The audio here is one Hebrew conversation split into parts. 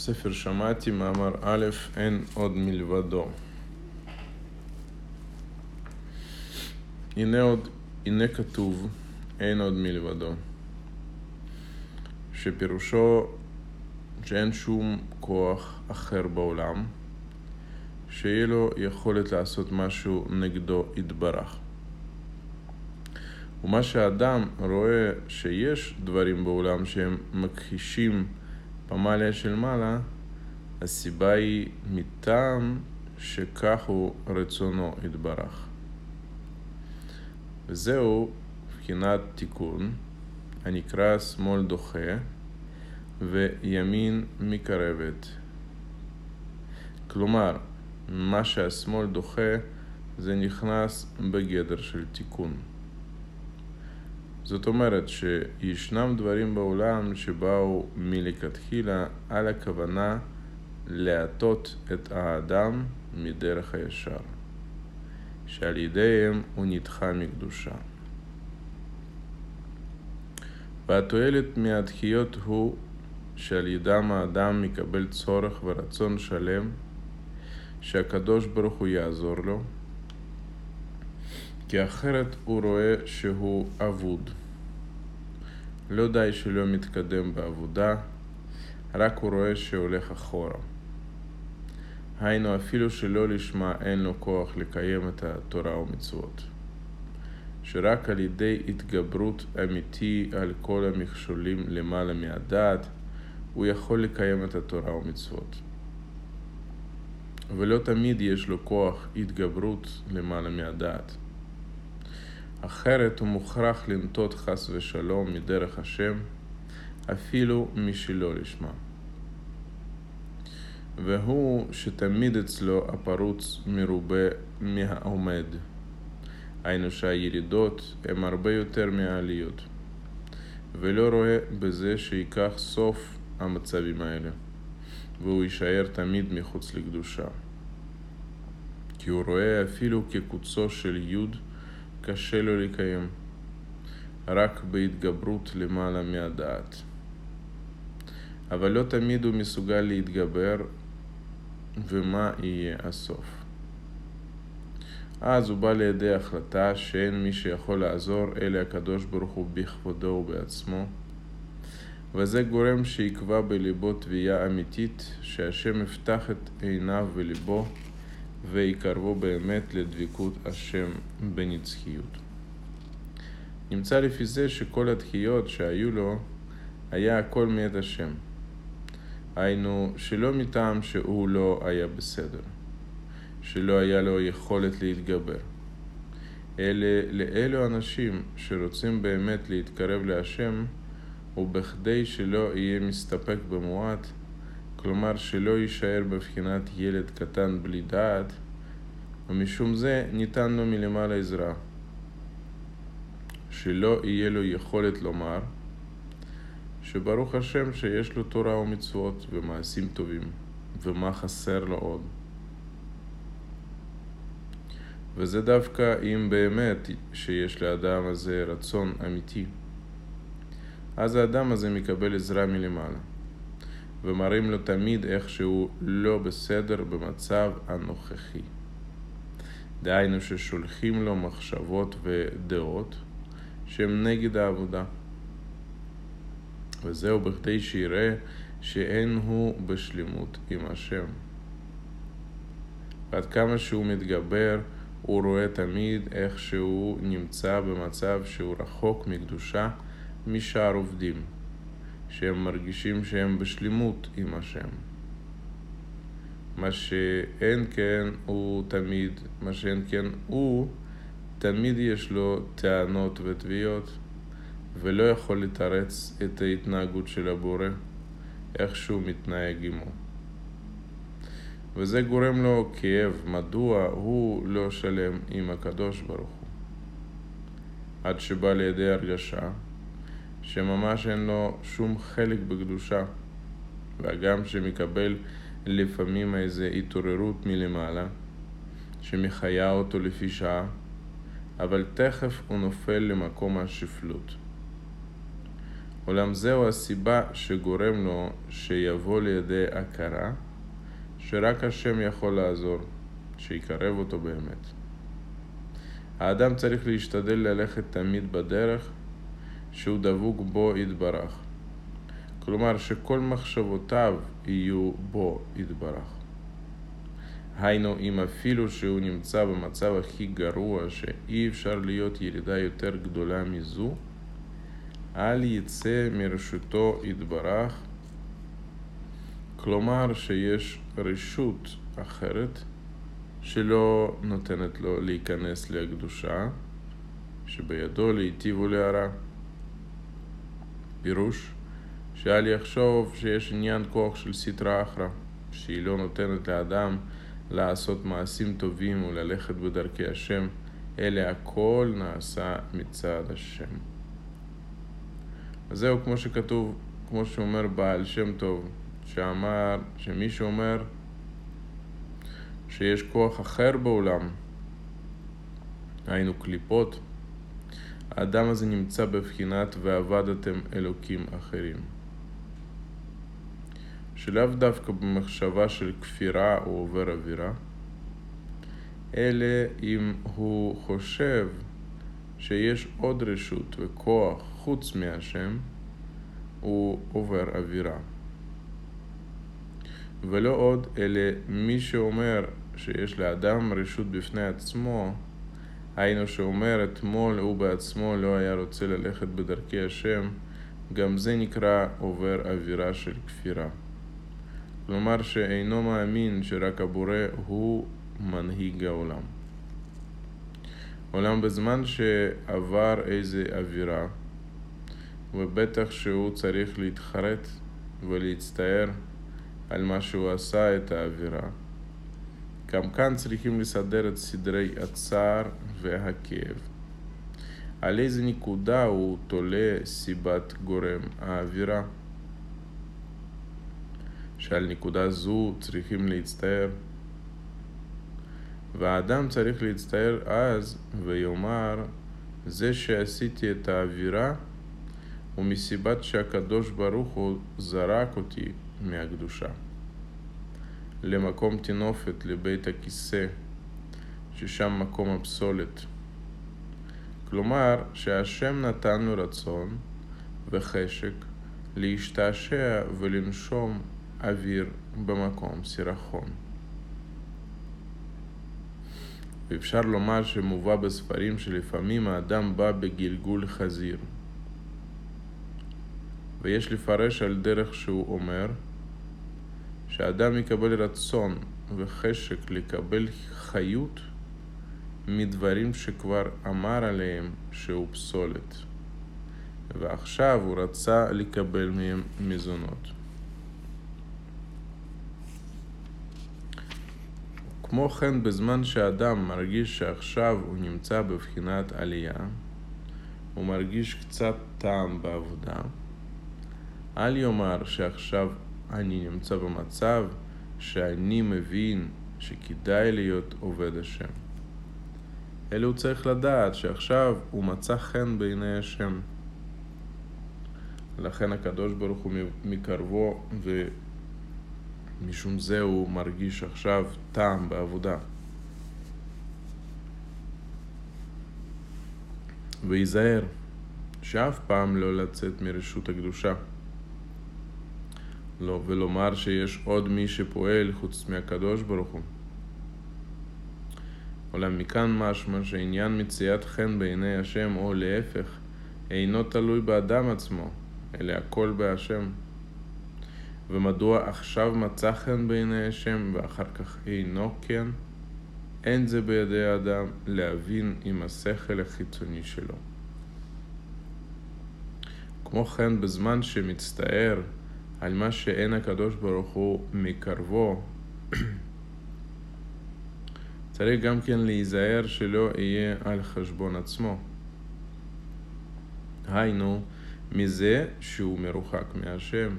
ספר שמעתי, מאמר א', אין עוד מלבדו. הנה עוד, הנה כתוב, אין עוד מלבדו. שפירושו שאין שום כוח אחר בעולם שיהיה לו יכולת לעשות משהו נגדו יתברך. ומה שהאדם רואה שיש דברים בעולם שהם מכחישים פמליה של מעלה, הסיבה היא מטעם שכך הוא רצונו יתברך. וזהו בחינת תיקון הנקרא שמאל דוחה וימין מקרבת. כלומר, מה שהשמאל דוחה זה נכנס בגדר של תיקון. זאת אומרת שישנם דברים בעולם שבאו מלכתחילה על הכוונה להטות את האדם מדרך הישר, שעל ידיהם הוא נדחה מקדושה. והתועלת מהדחיות הוא שעל ידם האדם מקבל צורך ורצון שלם שהקדוש ברוך הוא יעזור לו, כי אחרת הוא רואה שהוא אבוד. לא די שלא מתקדם בעבודה, רק הוא רואה שהולך אחורה. היינו, אפילו שלא לשמה אין לו כוח לקיים את התורה ומצוות. שרק על ידי התגברות אמיתי על כל המכשולים למעלה מהדעת, הוא יכול לקיים את התורה ומצוות. ולא תמיד יש לו כוח התגברות למעלה מהדעת. אחרת הוא מוכרח לנטות חס ושלום מדרך השם, אפילו משלא לשמה. והוא שתמיד אצלו הפרוץ מרובה מהעומד. היינו שהירידות הן הרבה יותר מהעליות, ולא רואה בזה שייקח סוף המצבים האלה, והוא יישאר תמיד מחוץ לקדושה. כי הוא רואה אפילו כקוצו של יוד קשה לו לקיים, רק בהתגברות למעלה מהדעת. אבל לא תמיד הוא מסוגל להתגבר, ומה יהיה הסוף. אז הוא בא לידי החלטה שאין מי שיכול לעזור אלא הקדוש ברוך הוא בכבודו ובעצמו, וזה גורם שיקבע בליבו תביעה אמיתית שהשם יפתח את עיניו וליבו ויקרבו באמת לדבקות השם בנצחיות. נמצא לפי זה שכל הדחיות שהיו לו היה הכל מאת השם. היינו שלא מטעם שהוא לא היה בסדר, שלא היה לו יכולת להתגבר. אלה לאלו אנשים שרוצים באמת להתקרב להשם, ובכדי שלא יהיה מסתפק במועט, כלומר שלא יישאר בבחינת ילד קטן בלי דעת, ומשום זה ניתן לו מלמעלה עזרה. שלא יהיה לו יכולת לומר שברוך השם שיש לו תורה ומצוות ומעשים טובים, ומה חסר לו עוד. וזה דווקא אם באמת שיש לאדם הזה רצון אמיתי. אז האדם הזה מקבל עזרה מלמעלה. ומראים לו תמיד איך שהוא לא בסדר במצב הנוכחי. דהיינו ששולחים לו מחשבות ודעות שהן נגד העבודה. וזהו בכדי שיראה שאין הוא בשלמות עם השם. ועד כמה שהוא מתגבר, הוא רואה תמיד איך שהוא נמצא במצב שהוא רחוק מקדושה משאר עובדים. שהם מרגישים שהם בשלמות עם השם. מה שאין כן הוא תמיד, מה שאין כן הוא, תמיד יש לו טענות ותביעות, ולא יכול לתרץ את ההתנהגות של הבורא, איך שהוא מתנהג עמו. וזה גורם לו כאב, מדוע הוא לא שלם עם הקדוש ברוך הוא. עד שבא לידי הרגשה שממש אין לו שום חלק בקדושה, והגם שמקבל לפעמים איזו התעוררות מלמעלה, שמחיה אותו לפי שעה, אבל תכף הוא נופל למקום השפלות. אולם זהו הסיבה שגורם לו שיבוא לידי הכרה שרק השם יכול לעזור, שיקרב אותו באמת. האדם צריך להשתדל ללכת תמיד בדרך שהוא דבוק בו יתברך. כלומר שכל מחשבותיו יהיו בו יתברך. היינו, אם אפילו שהוא נמצא במצב הכי גרוע שאי אפשר להיות ירידה יותר גדולה מזו, אל יצא מרשותו יתברך, כלומר שיש רשות אחרת שלא נותנת לו להיכנס לקדושה, שבידו להיטיב ולהרע. פירוש שאל יחשוב שיש עניין כוח של סטרא אחרא, שהיא לא נותנת לאדם לעשות מעשים טובים וללכת בדרכי השם, אלא הכל נעשה מצד השם. אז זהו כמו שכתוב, כמו שאומר בעל שם טוב, שאמר, שמי שאומר שיש כוח אחר בעולם, היינו קליפות, האדם הזה נמצא בבחינת ועבדתם אלוקים אחרים. שלאו דווקא במחשבה של כפירה או עובר אווירה, אלא אם הוא חושב שיש עוד רשות וכוח חוץ מהשם, הוא עובר אווירה. ולא עוד, אלא מי שאומר שיש לאדם רשות בפני עצמו, היינו שאומר אתמול הוא בעצמו לא היה רוצה ללכת בדרכי השם, גם זה נקרא עובר אווירה של כפירה. כלומר שאינו מאמין שרק הבורא הוא מנהיג העולם. עולם בזמן שעבר איזה אווירה, ובטח שהוא צריך להתחרט ולהצטער על מה שהוא עשה את האווירה. גם כאן צריכים לסדר את סדרי הצער והכאב. על איזה נקודה הוא תולה סיבת גורם האווירה. שעל נקודה זו צריכים להצטער. והאדם צריך להצטער אז ויאמר זה שעשיתי את האווירה ומסיבת שהקדוש ברוך הוא זרק אותי מהקדושה. למקום תינופת, לבית הכיסא, ששם מקום הפסולת. כלומר, שהשם נתן לו רצון וחשק להשתעשע ולנשום אוויר במקום סירחון. ואפשר לומר שמובא בספרים שלפעמים האדם בא בגלגול חזיר. ויש לפרש על דרך שהוא אומר שאדם יקבל רצון וחשק לקבל חיות מדברים שכבר אמר עליהם שהוא פסולת, ועכשיו הוא רצה לקבל מהם מזונות. כמו כן, בזמן שאדם מרגיש שעכשיו הוא נמצא בבחינת עלייה, הוא מרגיש קצת טעם בעבודה, אל יאמר שעכשיו אני נמצא במצב שאני מבין שכדאי להיות עובד השם. אלא הוא צריך לדעת שעכשיו הוא מצא חן בעיני השם. לכן הקדוש ברוך הוא מקרבו ומשום זה הוא מרגיש עכשיו טעם בעבודה. וייזהר שאף פעם לא לצאת מרשות הקדושה. לא, ולומר שיש עוד מי שפועל חוץ מהקדוש ברוך הוא. אולם מכאן משמע שעניין מציאת חן בעיני השם, או להפך, אינו תלוי באדם עצמו, אלא הכל בהשם. ומדוע עכשיו מצא חן בעיני השם ואחר כך אינו כן? אין זה בידי האדם להבין עם השכל החיצוני שלו. כמו כן, בזמן שמצטער על מה שאין הקדוש ברוך הוא מקרבו, צריך גם כן להיזהר שלא יהיה על חשבון עצמו. היינו, מזה שהוא מרוחק מהשם,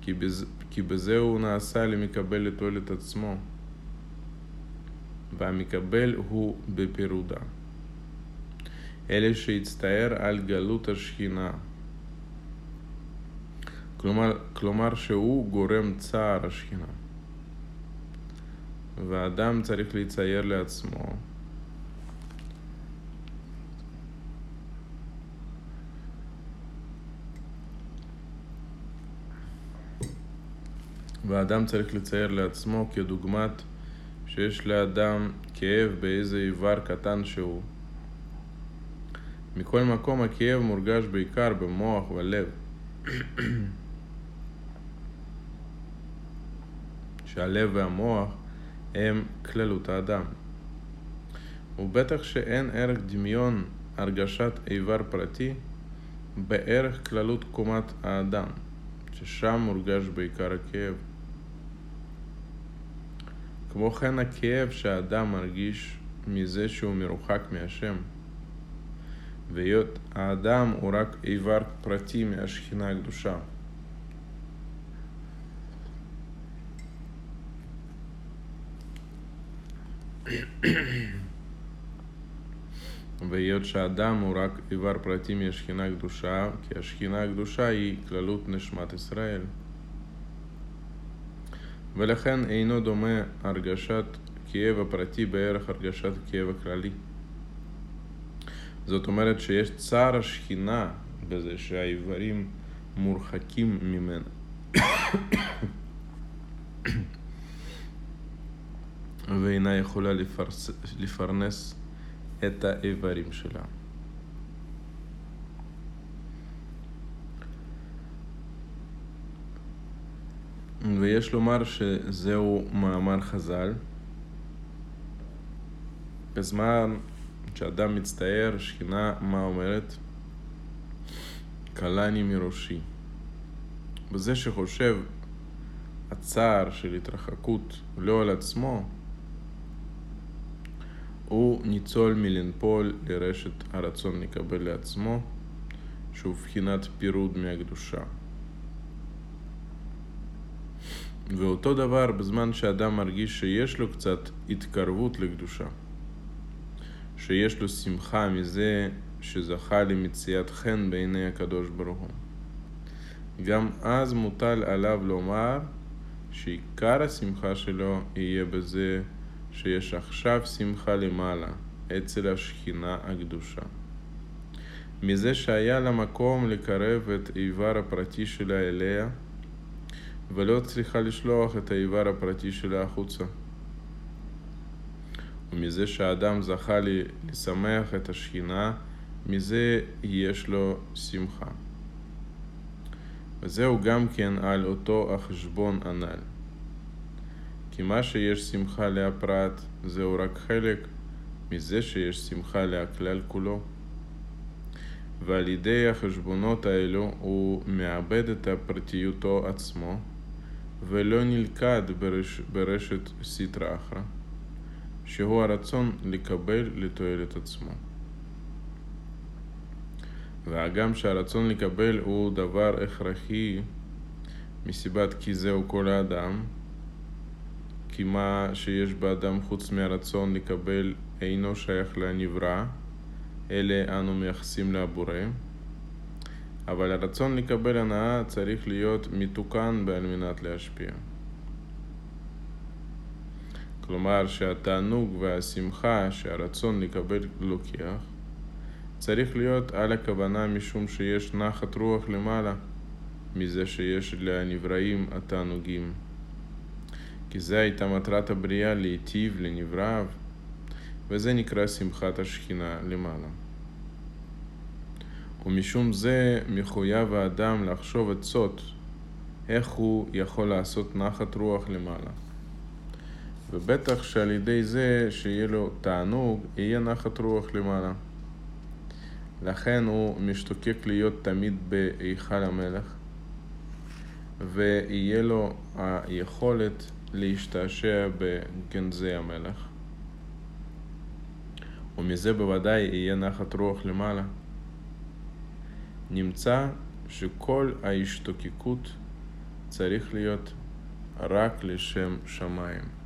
כי, בז... כי בזה הוא נעשה למקבל לתועלת עצמו, והמקבל הוא בפירודה. אלה שהצטער על גלות השכינה, כלומר, כלומר שהוא גורם צער השכינה. והאדם צריך לצייר לעצמו והאדם צריך לצייר לעצמו כדוגמת שיש לאדם כאב באיזה איבר קטן שהוא. מכל מקום הכאב מורגש בעיקר במוח ולב. שהלב והמוח הם כללות האדם. ובטח שאין ערך דמיון הרגשת איבר פרטי בערך כללות קומת האדם, ששם מורגש בעיקר הכאב. כמו כן הכאב שהאדם מרגיש מזה שהוא מרוחק מהשם. והיות האדם הוא רק איבר פרטי מהשכינה הקדושה. והיות שהאדם הוא רק איבר פרטי מהשכינה הקדושה, כי השכינה הקדושה היא כללות נשמת ישראל. ולכן אינו דומה הרגשת כאב הפרטי בערך הרגשת כאב הכללי. זאת אומרת שיש צער השכינה בזה שהאיברים מורחקים ממנה. ואינה יכולה לפרס, לפרנס את האיברים שלה. ויש לומר שזהו מאמר חז"ל. בזמן שאדם מצטער, שכינה, מה אומרת? קלני מראשי. וזה שחושב הצער של התרחקות לא על עצמו, הוא ניצול מלנפול לרשת הרצון לקבל לעצמו, שהוא בחינת פירוד מהקדושה. ואותו דבר בזמן שאדם מרגיש שיש לו קצת התקרבות לקדושה, שיש לו שמחה מזה שזכה למציאת חן בעיני הקדוש ברוך הוא. גם אז מוטל עליו לומר שעיקר השמחה שלו יהיה בזה שיש עכשיו שמחה למעלה, אצל השכינה הקדושה. מזה שהיה לה מקום לקרב את איבר הפרטי שלה אליה, ולא צריכה לשלוח את האיבר הפרטי שלה החוצה. ומזה שהאדם זכה לשמח את השכינה, מזה יש לו שמחה. וזהו גם כן על אותו החשבון הנ"ל. כי מה שיש שמחה להפרט זהו רק חלק מזה שיש שמחה להכלל כולו. ועל ידי החשבונות האלו הוא מאבד את פרטיותו עצמו ולא נלכד ברש, ברשת סיטרא אחרא, שהוא הרצון לקבל לתועלת עצמו. והגם שהרצון לקבל הוא דבר הכרחי מסיבת כי זהו כל האדם, כי מה שיש באדם חוץ מהרצון לקבל אינו שייך לנברא, אלה אנו מייחסים לבורא. אבל הרצון לקבל הנאה צריך להיות מתוקן על מנת להשפיע. כלומר שהתענוג והשמחה שהרצון לקבל לוקח, צריך להיות על הכוונה משום שיש נחת רוח למעלה מזה שיש לנבראים התענוגים. כי זה הייתה מטרת הבריאה להיטיב לנבראיו, וזה נקרא שמחת השכינה למעלה. ומשום זה מחויב האדם לחשוב עצות איך הוא יכול לעשות נחת רוח למעלה. ובטח שעל ידי זה שיהיה לו תענוג, יהיה נחת רוח למעלה. לכן הוא משתוקק להיות תמיד בהיכל המלך, ויהיה לו היכולת להשתעשע בגנזי המלך. ומזה בוודאי יהיה נחת רוח למעלה. נמצא שכל ההשתוקקות צריך להיות רק לשם שמיים.